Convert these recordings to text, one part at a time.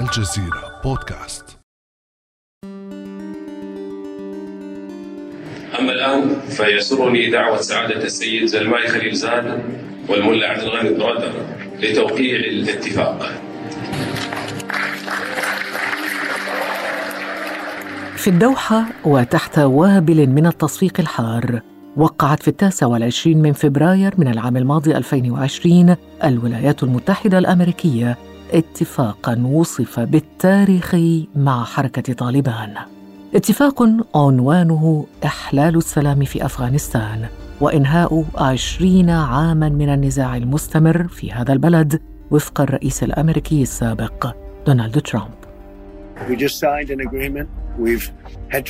الجزيرة بودكاست. أما الآن فيسرني دعوة سعادة السيد زلماي خليل زاد والملا عبد الغني برادر لتوقيع الاتفاق. في الدوحة وتحت وابل من التصفيق الحار وقعت في التاسع والعشرين من فبراير من العام الماضي 2020 الولايات المتحدة الأمريكية اتفاقا وصف بالتاريخي مع حركة طالبان. اتفاق عنوانه إحلال السلام في أفغانستان وإنهاء عشرين عاماً من النزاع المستمر في هذا البلد وفق الرئيس الأمريكي السابق دونالد ترامب.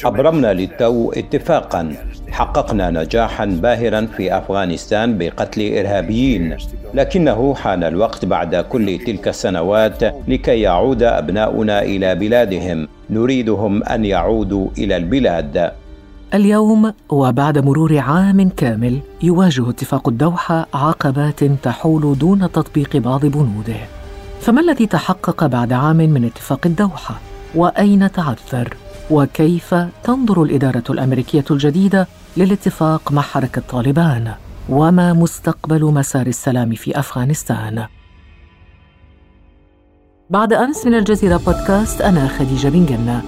أبرمنا للتو اتفاقا. حققنا نجاحا باهرا في أفغانستان بقتل إرهابيين. لكنه حان الوقت بعد كل تلك السنوات لكي يعود أبناؤنا إلى بلادهم. نريدهم أن يعودوا إلى البلاد. اليوم وبعد مرور عام كامل يواجه اتفاق الدوحة عقبات تحول دون تطبيق بعض بنوده. فما الذي تحقق بعد عام من اتفاق الدوحة؟ وأين تعثر؟ وكيف تنظر الإدارة الأمريكية الجديدة للاتفاق مع حركة طالبان وما مستقبل مسار السلام في أفغانستان؟ بعد أمس من الجزيرة بودكاست أنا خديجة بن جنة.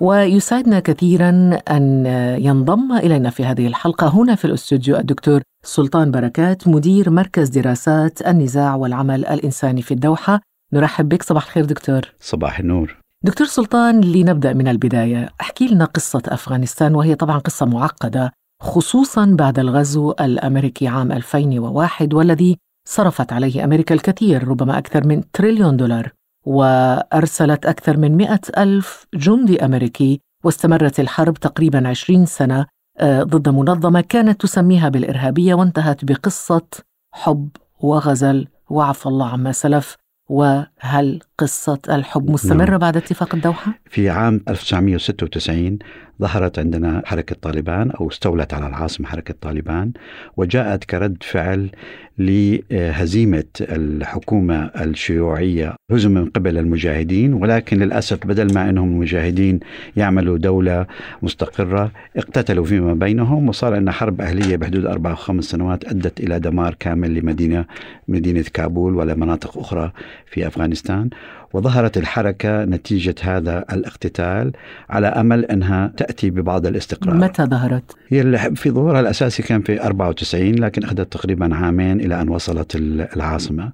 ويسعدنا كثيرا أن ينضم إلينا في هذه الحلقة هنا في الأستوديو الدكتور سلطان بركات مدير مركز دراسات النزاع والعمل الإنساني في الدوحة. نرحب بك. صباح الخير دكتور. صباح النور. دكتور سلطان لنبدأ من البداية. احكي لنا قصة أفغانستان وهي طبعا قصة معقدة خصوصا بعد الغزو الأمريكي عام 2001 والذي صرفت عليه أمريكا الكثير ربما أكثر من تريليون دولار وأرسلت أكثر من مئة ألف جندي أمريكي واستمرت الحرب تقريبا عشرين سنة ضد منظمة كانت تسميها بالإرهابية وانتهت بقصة حب وغزل وعفى الله عما سلف وهل قصة الحب مستمرة نعم. بعد اتفاق الدوحة؟ في عام 1996 ظهرت عندنا حركة طالبان أو استولت على العاصمة حركة طالبان وجاءت كرد فعل لهزيمة الحكومة الشيوعية هزم من قبل المجاهدين ولكن للأسف بدل ما أنهم المجاهدين يعملوا دولة مستقرة اقتتلوا فيما بينهم وصار أن حرب أهلية بحدود أربع أو خمس سنوات أدت إلى دمار كامل لمدينة مدينة كابول ومناطق أخرى في أفغانستان وظهرت الحركة نتيجة هذا الاقتتال على أمل أنها تأتي ببعض الاستقرار. متى ظهرت؟ هي في ظهورها الأساسي كان في 94 لكن أخذت تقريبا عامين إلى أن وصلت العاصمة.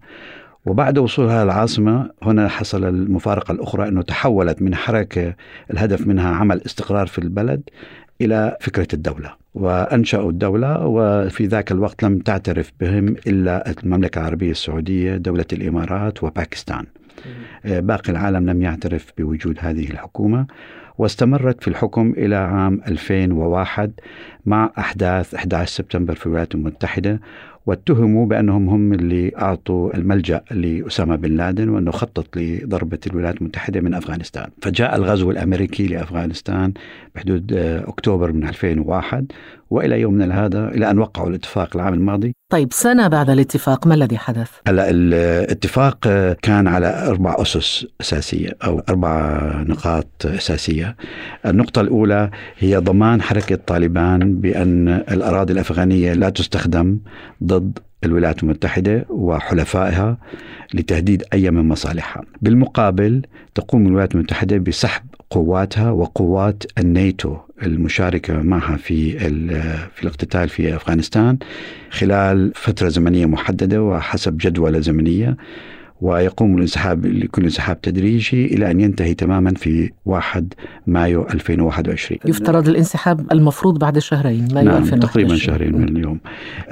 وبعد وصولها العاصمة هنا حصل المفارقة الأخرى أنه تحولت من حركة الهدف منها عمل استقرار في البلد إلى فكرة الدولة وأنشأوا الدولة وفي ذاك الوقت لم تعترف بهم إلا المملكة العربية السعودية دولة الإمارات وباكستان. باقي العالم لم يعترف بوجود هذه الحكومة واستمرت في الحكم إلى عام 2001 مع أحداث 11 سبتمبر في الولايات المتحدة واتهموا بأنهم هم اللي أعطوا الملجأ لأسامة بن لادن وأنه خطط لضربة الولايات المتحدة من أفغانستان فجاء الغزو الأمريكي لأفغانستان بحدود آه، أكتوبر من 2001 وإلى يومنا هذا إلى أن وقعوا الاتفاق العام الماضي. طيب سنة بعد الاتفاق ما الذي حدث؟ هلا الاتفاق آه، كان على أربع أسس أساسية أو أربع نقاط أساسية. النقطة الأولى هي ضمان حركة طالبان بأن الأراضي الأفغانية لا تستخدم ضد الولايات المتحدة وحلفائها لتهديد أي من مصالحها. بالمقابل تقوم الولايات المتحدة بسحب قواتها وقوات الناتو المشاركة معها في في الاقتتال في أفغانستان خلال فترة زمنية محددة وحسب جدولة زمنية. ويقوم الانسحاب لكل انسحاب تدريجي إلى أن ينتهي تماما في 1 مايو 2021 يفترض الانسحاب المفروض بعد شهرين مايو نعم 2021 تقريبا شهرين من اليوم.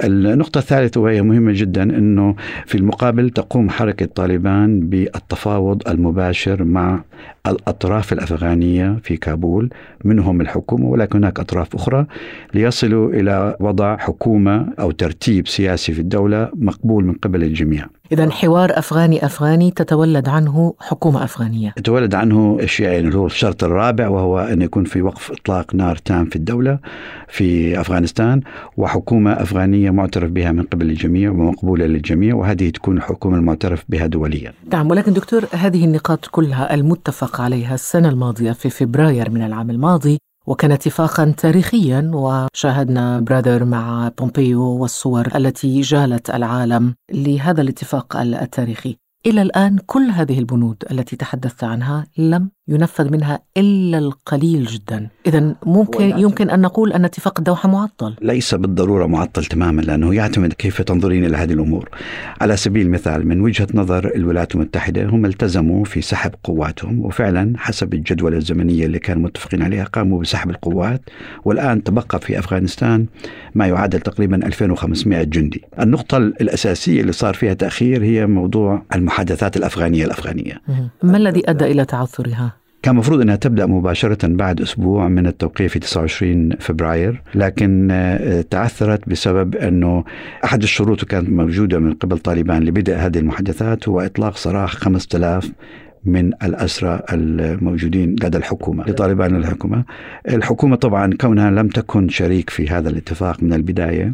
النقطة الثالثة وهي مهمة جدا إنه في المقابل تقوم حركة طالبان بالتفاوض المباشر مع الأطراف الأفغانية في كابول. منهم الحكومة ولكن هناك أطراف أخرى ليصلوا إلى وضع حكومة أو ترتيب سياسي في الدولة مقبول من قبل الجميع. إذا حوار أفغاني أفغاني تتولد عنه حكومة أفغانية. تتولد عنه أشياء اللي هو الشرط الرابع وهو أن يكون في وقف إطلاق نار تام في الدولة في أفغانستان وحكومة أفغانية معترف بها من قبل الجميع ومقبولة للجميع وهذه تكون الحكومة المعترف بها دوليا. نعم ولكن دكتور هذه النقاط كلها المتفق عليها السنة الماضية في فبراير من العام الماضي وكان اتفاقا تاريخيا وشاهدنا برادر مع بومبيو والصور التي جالت العالم لهذا الاتفاق التاريخي. إلى الآن كل هذه البنود التي تحدثت عنها لم ينفذ منها إلا القليل جدا، اذا ممكن يمكن أن نقول أن اتفاق الدوحة معطل. ليس بالضرورة معطل تماما لأنه يعتمد كيف تنظرين إلى هذه الأمور. على سبيل المثال من وجهة نظر الولايات المتحدة هم التزموا في سحب قواتهم وفعلا حسب الجدول الزمنية اللي كانوا متفقين عليها قاموا بسحب القوات والآن تبقى في أفغانستان ما يعادل تقريبا 2500 جندي. النقطة الأساسية اللي صار فيها تأخير هي موضوع المحادثات الأفغانية الأفغانية. ما الذي أدى إلى تعثرها؟ كان مفروض إنها تبدأ مباشرة بعد أسبوع من التوقيع في 29 فبراير لكن آه، تعثرت بسبب إنه أحد الشروط كانت موجودة من قبل طالبان لبدء هذه المحادثات هو اطلاق سراح 5000 من الأسرى الموجودين لدى الحكومة لطالبان الحكومة. الحكومة. طبعا كونها لم تكن شريك في هذا الاتفاق من البداية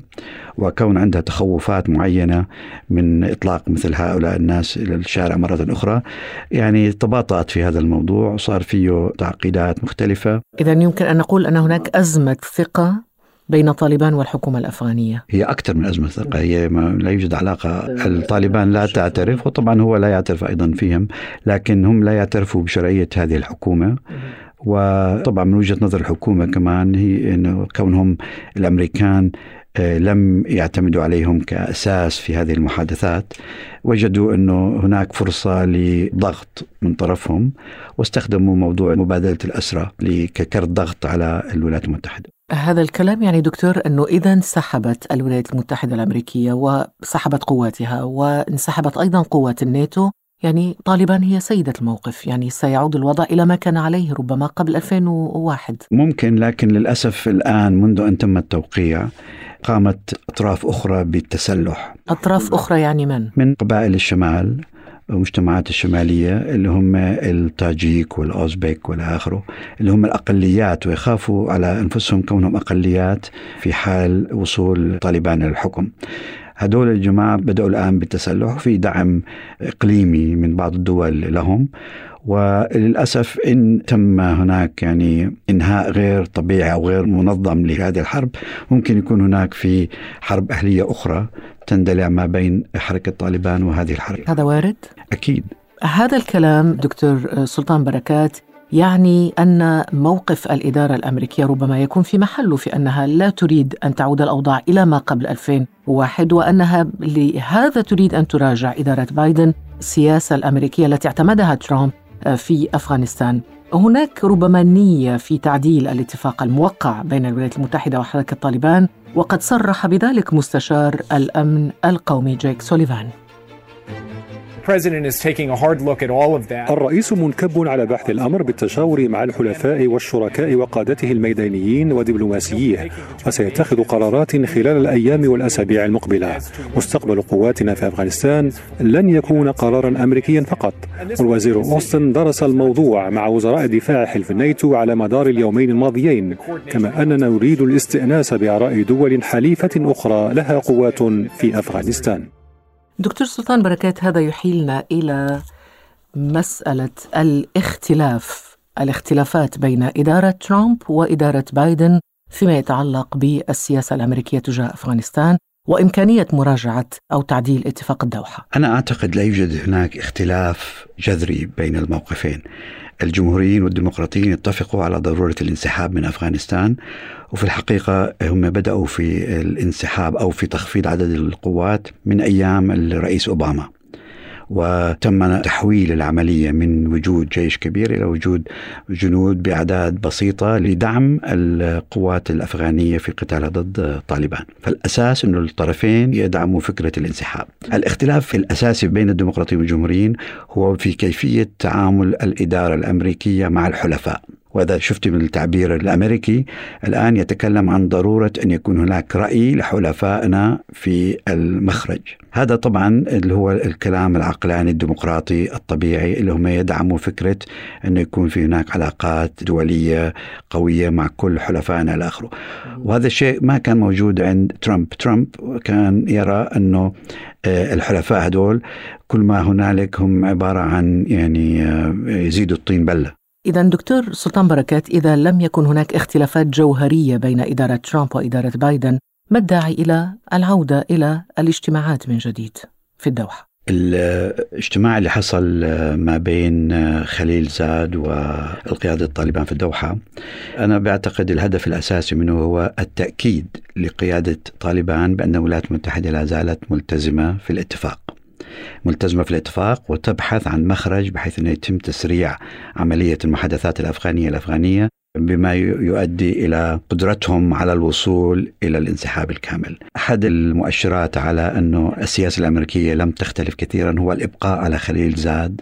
وكون عندها تخوفات معينة من إطلاق مثل هؤلاء الناس إلى الشارع مرة أخرى يعني تباطأت في هذا الموضوع وصار فيه تعقيدات مختلفة. إذا يمكن أن نقول أن هناك أزمة ثقة بين طالبان والحكومة الأفغانية؟ هي أكثر من أزمة ثقة هي ما لا يوجد علاقة. الطالبان لا تعترف وطبعا هو لا يعترف أيضا فيهم لكن هم لا يعترفوا بشرعية هذه الحكومة. وطبعا من وجهة نظر الحكومة كمان هي أنه كونهم الأمريكان آه، لم يعتمدوا عليهم كأساس في هذه المحادثات وجدوا إنه هناك فرصة لضغط من طرفهم واستخدموا موضوع مبادلة الاسرى ككرت ضغط على الولايات المتحدة. هذا الكلام يعني دكتور إنه إذا انسحبت الولايات المتحدة الأمريكية وسحبت قواتها وانسحبت أيضا قوات الناتو يعني طالبان هي سيدة الموقف يعني سيعود الوضع إلى ما كان عليه ربما قبل 2001 ممكن لكن للأسف الآن منذ أن تم التوقيع قامت أطراف أخرى بالتسلح. أطراف أخرى يعني من؟ من قبائل الشمال المجتمعات الشمالية اللي هم التاجيك والأوزبك والى آخره اللي هم الأقليات ويخافوا على أنفسهم كونهم أقليات في حال وصول طالبان للحكم. هدول الجماعة بدأوا الآن بالتسلح وفي دعم إقليمي من بعض الدول لهم وللأسف إن تم هناك يعني إنهاء غير طبيعي أو غير منظم لهذه الحرب ممكن يكون هناك في حرب أهلية أخرى تندلع ما بين حركة طالبان وهذه الحرب هذا وارد؟ أكيد هذا الكلام دكتور سلطان بركات يعني أن موقف الإدارة الأمريكية ربما يكون في محله في أنها لا تريد أن تعود الأوضاع إلى ما قبل 2001 وأنها لهذا تريد أن تراجع إدارة بايدن السياسة الأمريكية التي اعتمدها ترامب في أفغانستان. هناك ربما نية في تعديل الاتفاق الموقع بين الولايات المتحدة وحركة طالبان وقد صرح بذلك مستشار الأمن القومي جيك سوليفان. الرئيس منكب على بحث الأمر بالتشاور مع الحلفاء والشركاء وقادته الميدانيين ودبلوماسييه وسيتخذ قرارات خلال الأيام والأسابيع المقبلة. مستقبل قواتنا في أفغانستان لن يكون قرارا أمريكيا فقط. والوزير أوستن درس الموضوع مع وزراء دفاع حلف الناتو على مدار اليومين الماضيين كما أننا نريد الاستئناس بآراء دول حليفة أخرى لها قوات في أفغانستان. دكتور سلطان بركات هذا يحيلنا إلى مسألة الاختلاف الاختلافات بين إدارة ترامب وإدارة بايدن فيما يتعلق بالسياسة الأمريكية تجاه أفغانستان وإمكانية مراجعة أو تعديل اتفاق الدوحة. أنا أعتقد لا يوجد هناك اختلاف جذري بين الموقفين. الجمهوريين والديمقراطيين اتفقوا على ضرورة الانسحاب من أفغانستان وفي الحقيقة هم بدأوا في الانسحاب أو في تخفيض عدد القوات من أيام الرئيس أوباما. وتم تحويل العملية من وجود جيش كبير إلى وجود جنود بأعداد بسيطة لدعم القوات الأفغانية في قتالها ضد طالبان. فالأساس أن الطرفين يدعموا فكرة الانسحاب. الاختلاف الأساسي بين الديمقراطيين والجمهوريين هو في كيفية تعامل الإدارة الأمريكية مع الحلفاء. وإذا شفت من التعبير الأمريكي الآن يتكلم عن ضرورة أن يكون هناك رأي لحلفائنا في المخرج. هذا طبعا اللي هو الكلام العقلاني الديمقراطي الطبيعي اللي هم يدعموا فكرة أنه يكون في هناك علاقات دولية قوية مع كل حلفائنا إلى آخره وهذا الشيء ما كان موجود عند ترامب. ترامب كان يرى أنه آه، الحلفاء هدول كل ما هنالك هم عبارة عن يعني آه، يزيدوا الطين بلة. إذا دكتور سلطان بركات إذا لم يكن هناك اختلافات جوهرية بين إدارة ترامب وإدارة بايدن ما الداعي إلى العودة إلى الاجتماعات من جديد في الدوحة؟ الاجتماع اللي حصل ما بين خليل زاد والقيادة الطالبان في الدوحة أنا بعتقد الهدف الأساسي منه هو التأكيد لقيادة طالبان بأن الولايات المتحدة لا زالت ملتزمة في الاتفاق ملتزمة في الاتفاق وتبحث عن مخرج بحيث أنه يتم تسريع عملية المحادثات الأفغانية الأفغانية بما يؤدي إلى قدرتهم على الوصول إلى الانسحاب الكامل. أحد المؤشرات على أنه السياسة الأمريكية لم تختلف كثيرا هو الإبقاء على خليل زاد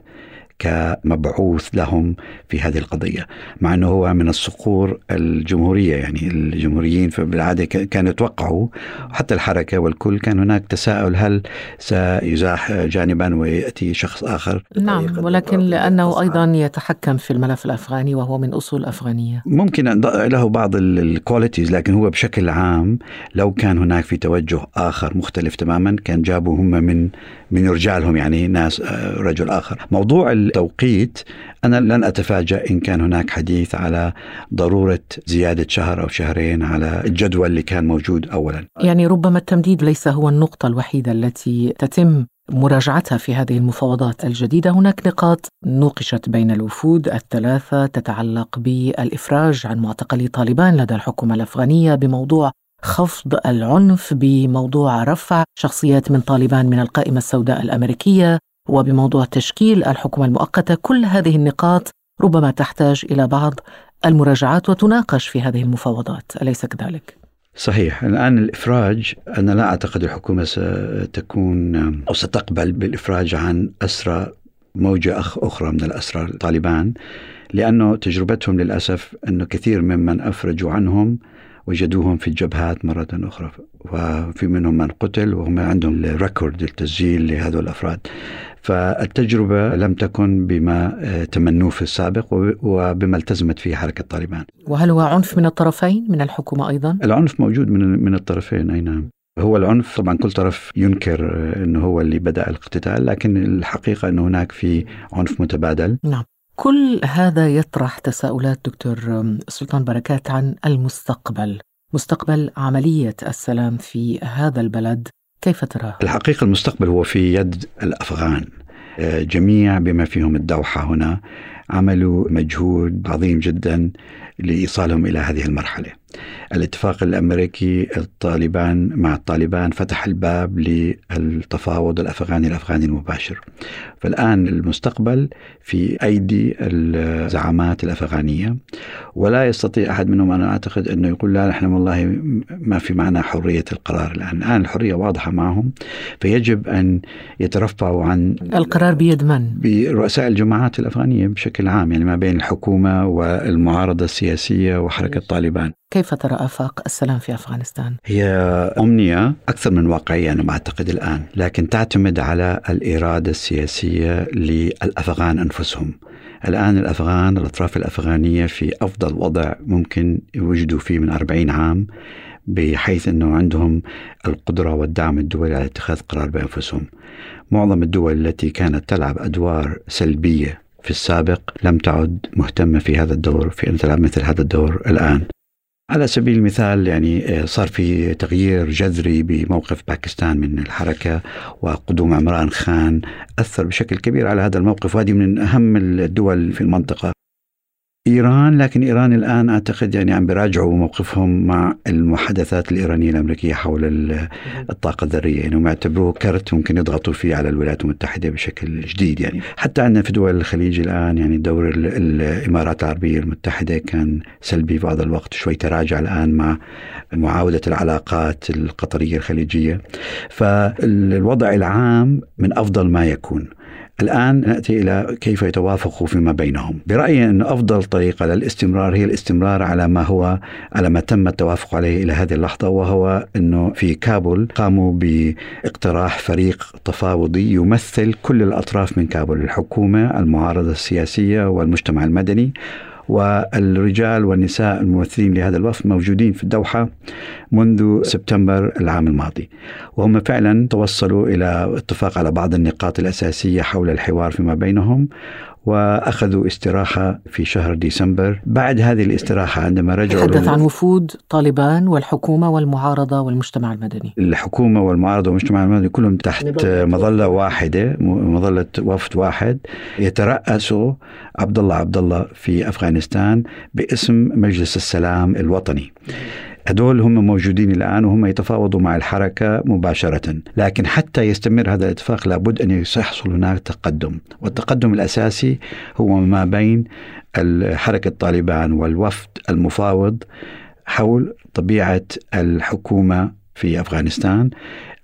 كمبعوث لهم في هذه القضية مع أنه هو من الصقور الجمهورية يعني الجمهوريين بالعادة كانوا يتوقعوا حتى الحركة والكل كان هناك تساؤل هل سيزاح جانبا ويأتي شخص آخر؟ نعم ولكن لأنه أيضا يتحكم في الملف الأفغاني وهو من أصول أفغانية. ممكن له بعض الكواليتيز لكن هو بشكل عام لو كان هناك في توجه آخر مختلف تماما كان جابوا هم من من رجالهم يعني ناس آه، رجل آخر. موضوع التوقيت أنا لن أتفاجأ إن كان هناك حديث على ضرورة زيادة شهر أو شهرين على الجدول اللي كان موجود أولا. يعني ربما التمديد ليس هو النقطة الوحيدة التي تتم مراجعتها في هذه المفاوضات الجديدة. هناك نقاط نوقشت بين الوفود الثلاثة تتعلق بالإفراج عن معتقلي طالبان لدى الحكومة الأفغانية بموضوع خفض العنف بموضوع رفع شخصيات من طالبان من القائمة السوداء الأمريكية وبموضوع تشكيل الحكومة المؤقتة كل هذه النقاط ربما تحتاج إلى بعض المراجعات وتناقش في هذه المفاوضات. أليس كذلك؟ صحيح. الآن الإفراج أنا لا أعتقد الحكومة ستكون أو ستقبل بالإفراج عن أسرى موجة أخرى من الأسرى طالبان لأنه تجربتهم للأسف أنه كثير ممن أفرجوا عنهم وجدوهم في الجبهات مرة أخرى وفي منهم من قتل وهم عندهم الريكورد التسجيل لهذول الأفراد. فالتجربة لم تكن بما آه، تمنوه في السابق وبما التزمت فيه حركة طالبان. وهل هو عنف من الطرفين من الحكومة أيضا؟ العنف موجود من من الطرفين أي نعم. هو العنف طبعا كل طرف ينكر آه، إنه هو اللي بدأ الاقتتال لكن الحقيقة انه هناك في عنف متبادل. نعم. كل هذا يطرح تساؤلات دكتور سلطان بركات عن المستقبل. مستقبل عملية السلام في هذا البلد كيف تراه؟ الحقيقة المستقبل هو في يد الأفغان آه، جميع بما فيهم الدوحة هنا عملوا مجهود عظيم جدا لإيصالهم إلى هذه المرحلة الاتفاق الأمريكي الطالبان مع الطالبان فتح الباب للتفاوض الأفغاني الأفغاني المباشر. فالآن المستقبل في أيدي الزعامات الأفغانية ولا يستطيع أحد منهم أنا أعتقد أنه يقول لا نحن والله ما في معنا حرية القرار الآن، الآن الحرية واضحة معهم فيجب أن يترفعوا عن القرار بيد من؟ برؤساء الجماعات الأفغانية بشكل عام يعني ما بين الحكومة والمعارضة السياسية وحركة طالبان. كيف ترى آفاق السلام في أفغانستان؟ هي أمنية أكثر من واقعية أنا أعتقد الآن لكن تعتمد على الإرادة السياسية للأفغان أنفسهم. الآن الأفغان الأطراف الأفغانية في أفضل وضع ممكن يوجدوا فيه من 40 عام بحيث أنه عندهم القدرة والدعم الدولي على اتخاذ قرار بأنفسهم. معظم الدول التي كانت تلعب أدوار سلبية في السابق لم تعد مهتمة في هذا الدور في أن تلعب مثل هذا الدور الآن. على سبيل المثال يعني آه، صار في تغيير جذري بموقف باكستان من الحركة وقدوم عمران خان أثر بشكل كبير على هذا الموقف وهذه من أهم الدول في المنطقة. إيران لكن إيران الآن أعتقد يعني عم بيراجعوا موقفهم مع المحادثات الإيرانية الأمريكية حول الطاقة الذرية. يعني هم يعتبروه كرت ممكن يضغطوا فيه على الولايات المتحدة بشكل جديد يعني. حتى عندنا في دول الخليج الآن يعني دور الإمارات العربية المتحدة كان سلبي في بعض الوقت شوي تراجع الآن مع معاودة العلاقات القطرية الخليجية. فالوضع العام من أفضل ما يكون. الآن نأتي إلى كيف يتوافقوا فيما بينهم. برأيي أن أفضل طريقة للاستمرار هي الاستمرار على ما هو على ما تم التوافق عليه إلى هذه اللحظة وهو أنه في كابول قاموا باقتراح فريق تفاوضي يمثل كل الأطراف من كابول الحكومة المعارضة السياسية والمجتمع المدني. والرجال والنساء الممثلين لهذا الوفد موجودين في الدوحة منذ سبتمبر العام الماضي. وهم فعلا توصلوا إلى اتفاق على بعض النقاط الأساسية حول الحوار فيما بينهم وأخذوا استراحة في شهر ديسمبر، بعد هذه الاستراحة عندما رجعوا تحدث عن وفود طالبان والحكومة والمعارضة والمجتمع المدني. الحكومة والمعارضة والمجتمع المدني كلهم تحت مظلة واحدة، مظلة وفد واحد يترأسه عبد الله عبد الله في أفغانستان باسم مجلس السلام الوطني. هدول هم موجودين الآن وهم يتفاوضوا مع الحركة مباشرة. لكن حتى يستمر هذا الاتفاق لابد أن يحصل هناك تقدم. والتقدم الأساسي هو ما بين حركة طالبان والوفد المفاوض حول طبيعة الحكومة في أفغانستان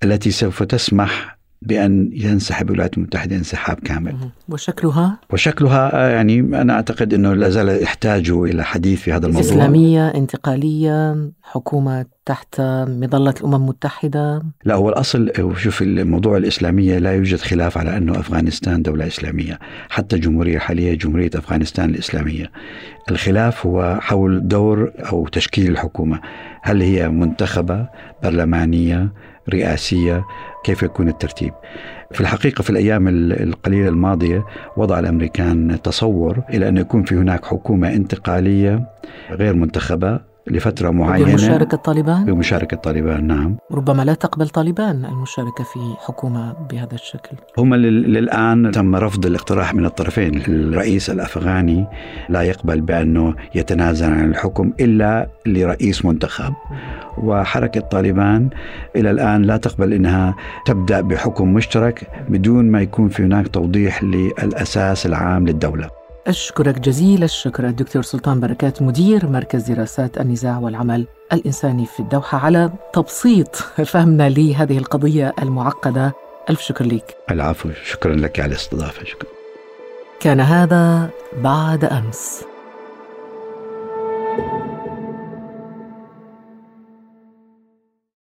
التي سوف تسمح بأن ينسحب الولايات المتحدة انسحاب كامل. وشكلها؟ وشكلها آه، يعني أنا أعتقد أنه لا زال يحتاجوا إلى حديث في هذا الموضوع. إسلامية انتقالية حكومة تحت مظلة الأمم المتحدة؟ لا هو الأصل شوف الموضوع الإسلامية لا يوجد خلاف على أنه أفغانستان دولة إسلامية. حتى الجمهورية الحالية جمهورية أفغانستان الإسلامية. الخلاف هو حول دور أو تشكيل الحكومة. هل هي منتخبة برلمانية رئاسية؟ كيف يكون الترتيب؟ في الحقيقة في الأيام القليلة الماضية وضع الأمريكان تصور إلى أن يكون في هناك حكومة انتقالية غير منتخبة لفترة معينة. بمشاركة طالبان؟ بمشاركة طالبان نعم. ربما لا تقبل طالبان المشاركة في حكومة بهذا الشكل. هم للآن تم رفض الاقتراح من الطرفين. الرئيس الأفغاني لا يقبل بأنه يتنازل عن الحكم إلا لرئيس منتخب. وحركة طالبان إلى الآن لا تقبل أنها تبدأ بحكم مشترك بدون ما يكون في هناك توضيح للأساس العام للدولة. أشكرك جزيل الشكر الدكتور سلطان بركات مدير مركز دراسات النزاع والعمل الإنساني في الدوحة على تبسيط فهمنا لهذه القضية المعقدة. ألف شكر لك. العفو شكرا لك على الاستضافة شكرا. كان هذا بعد أمس.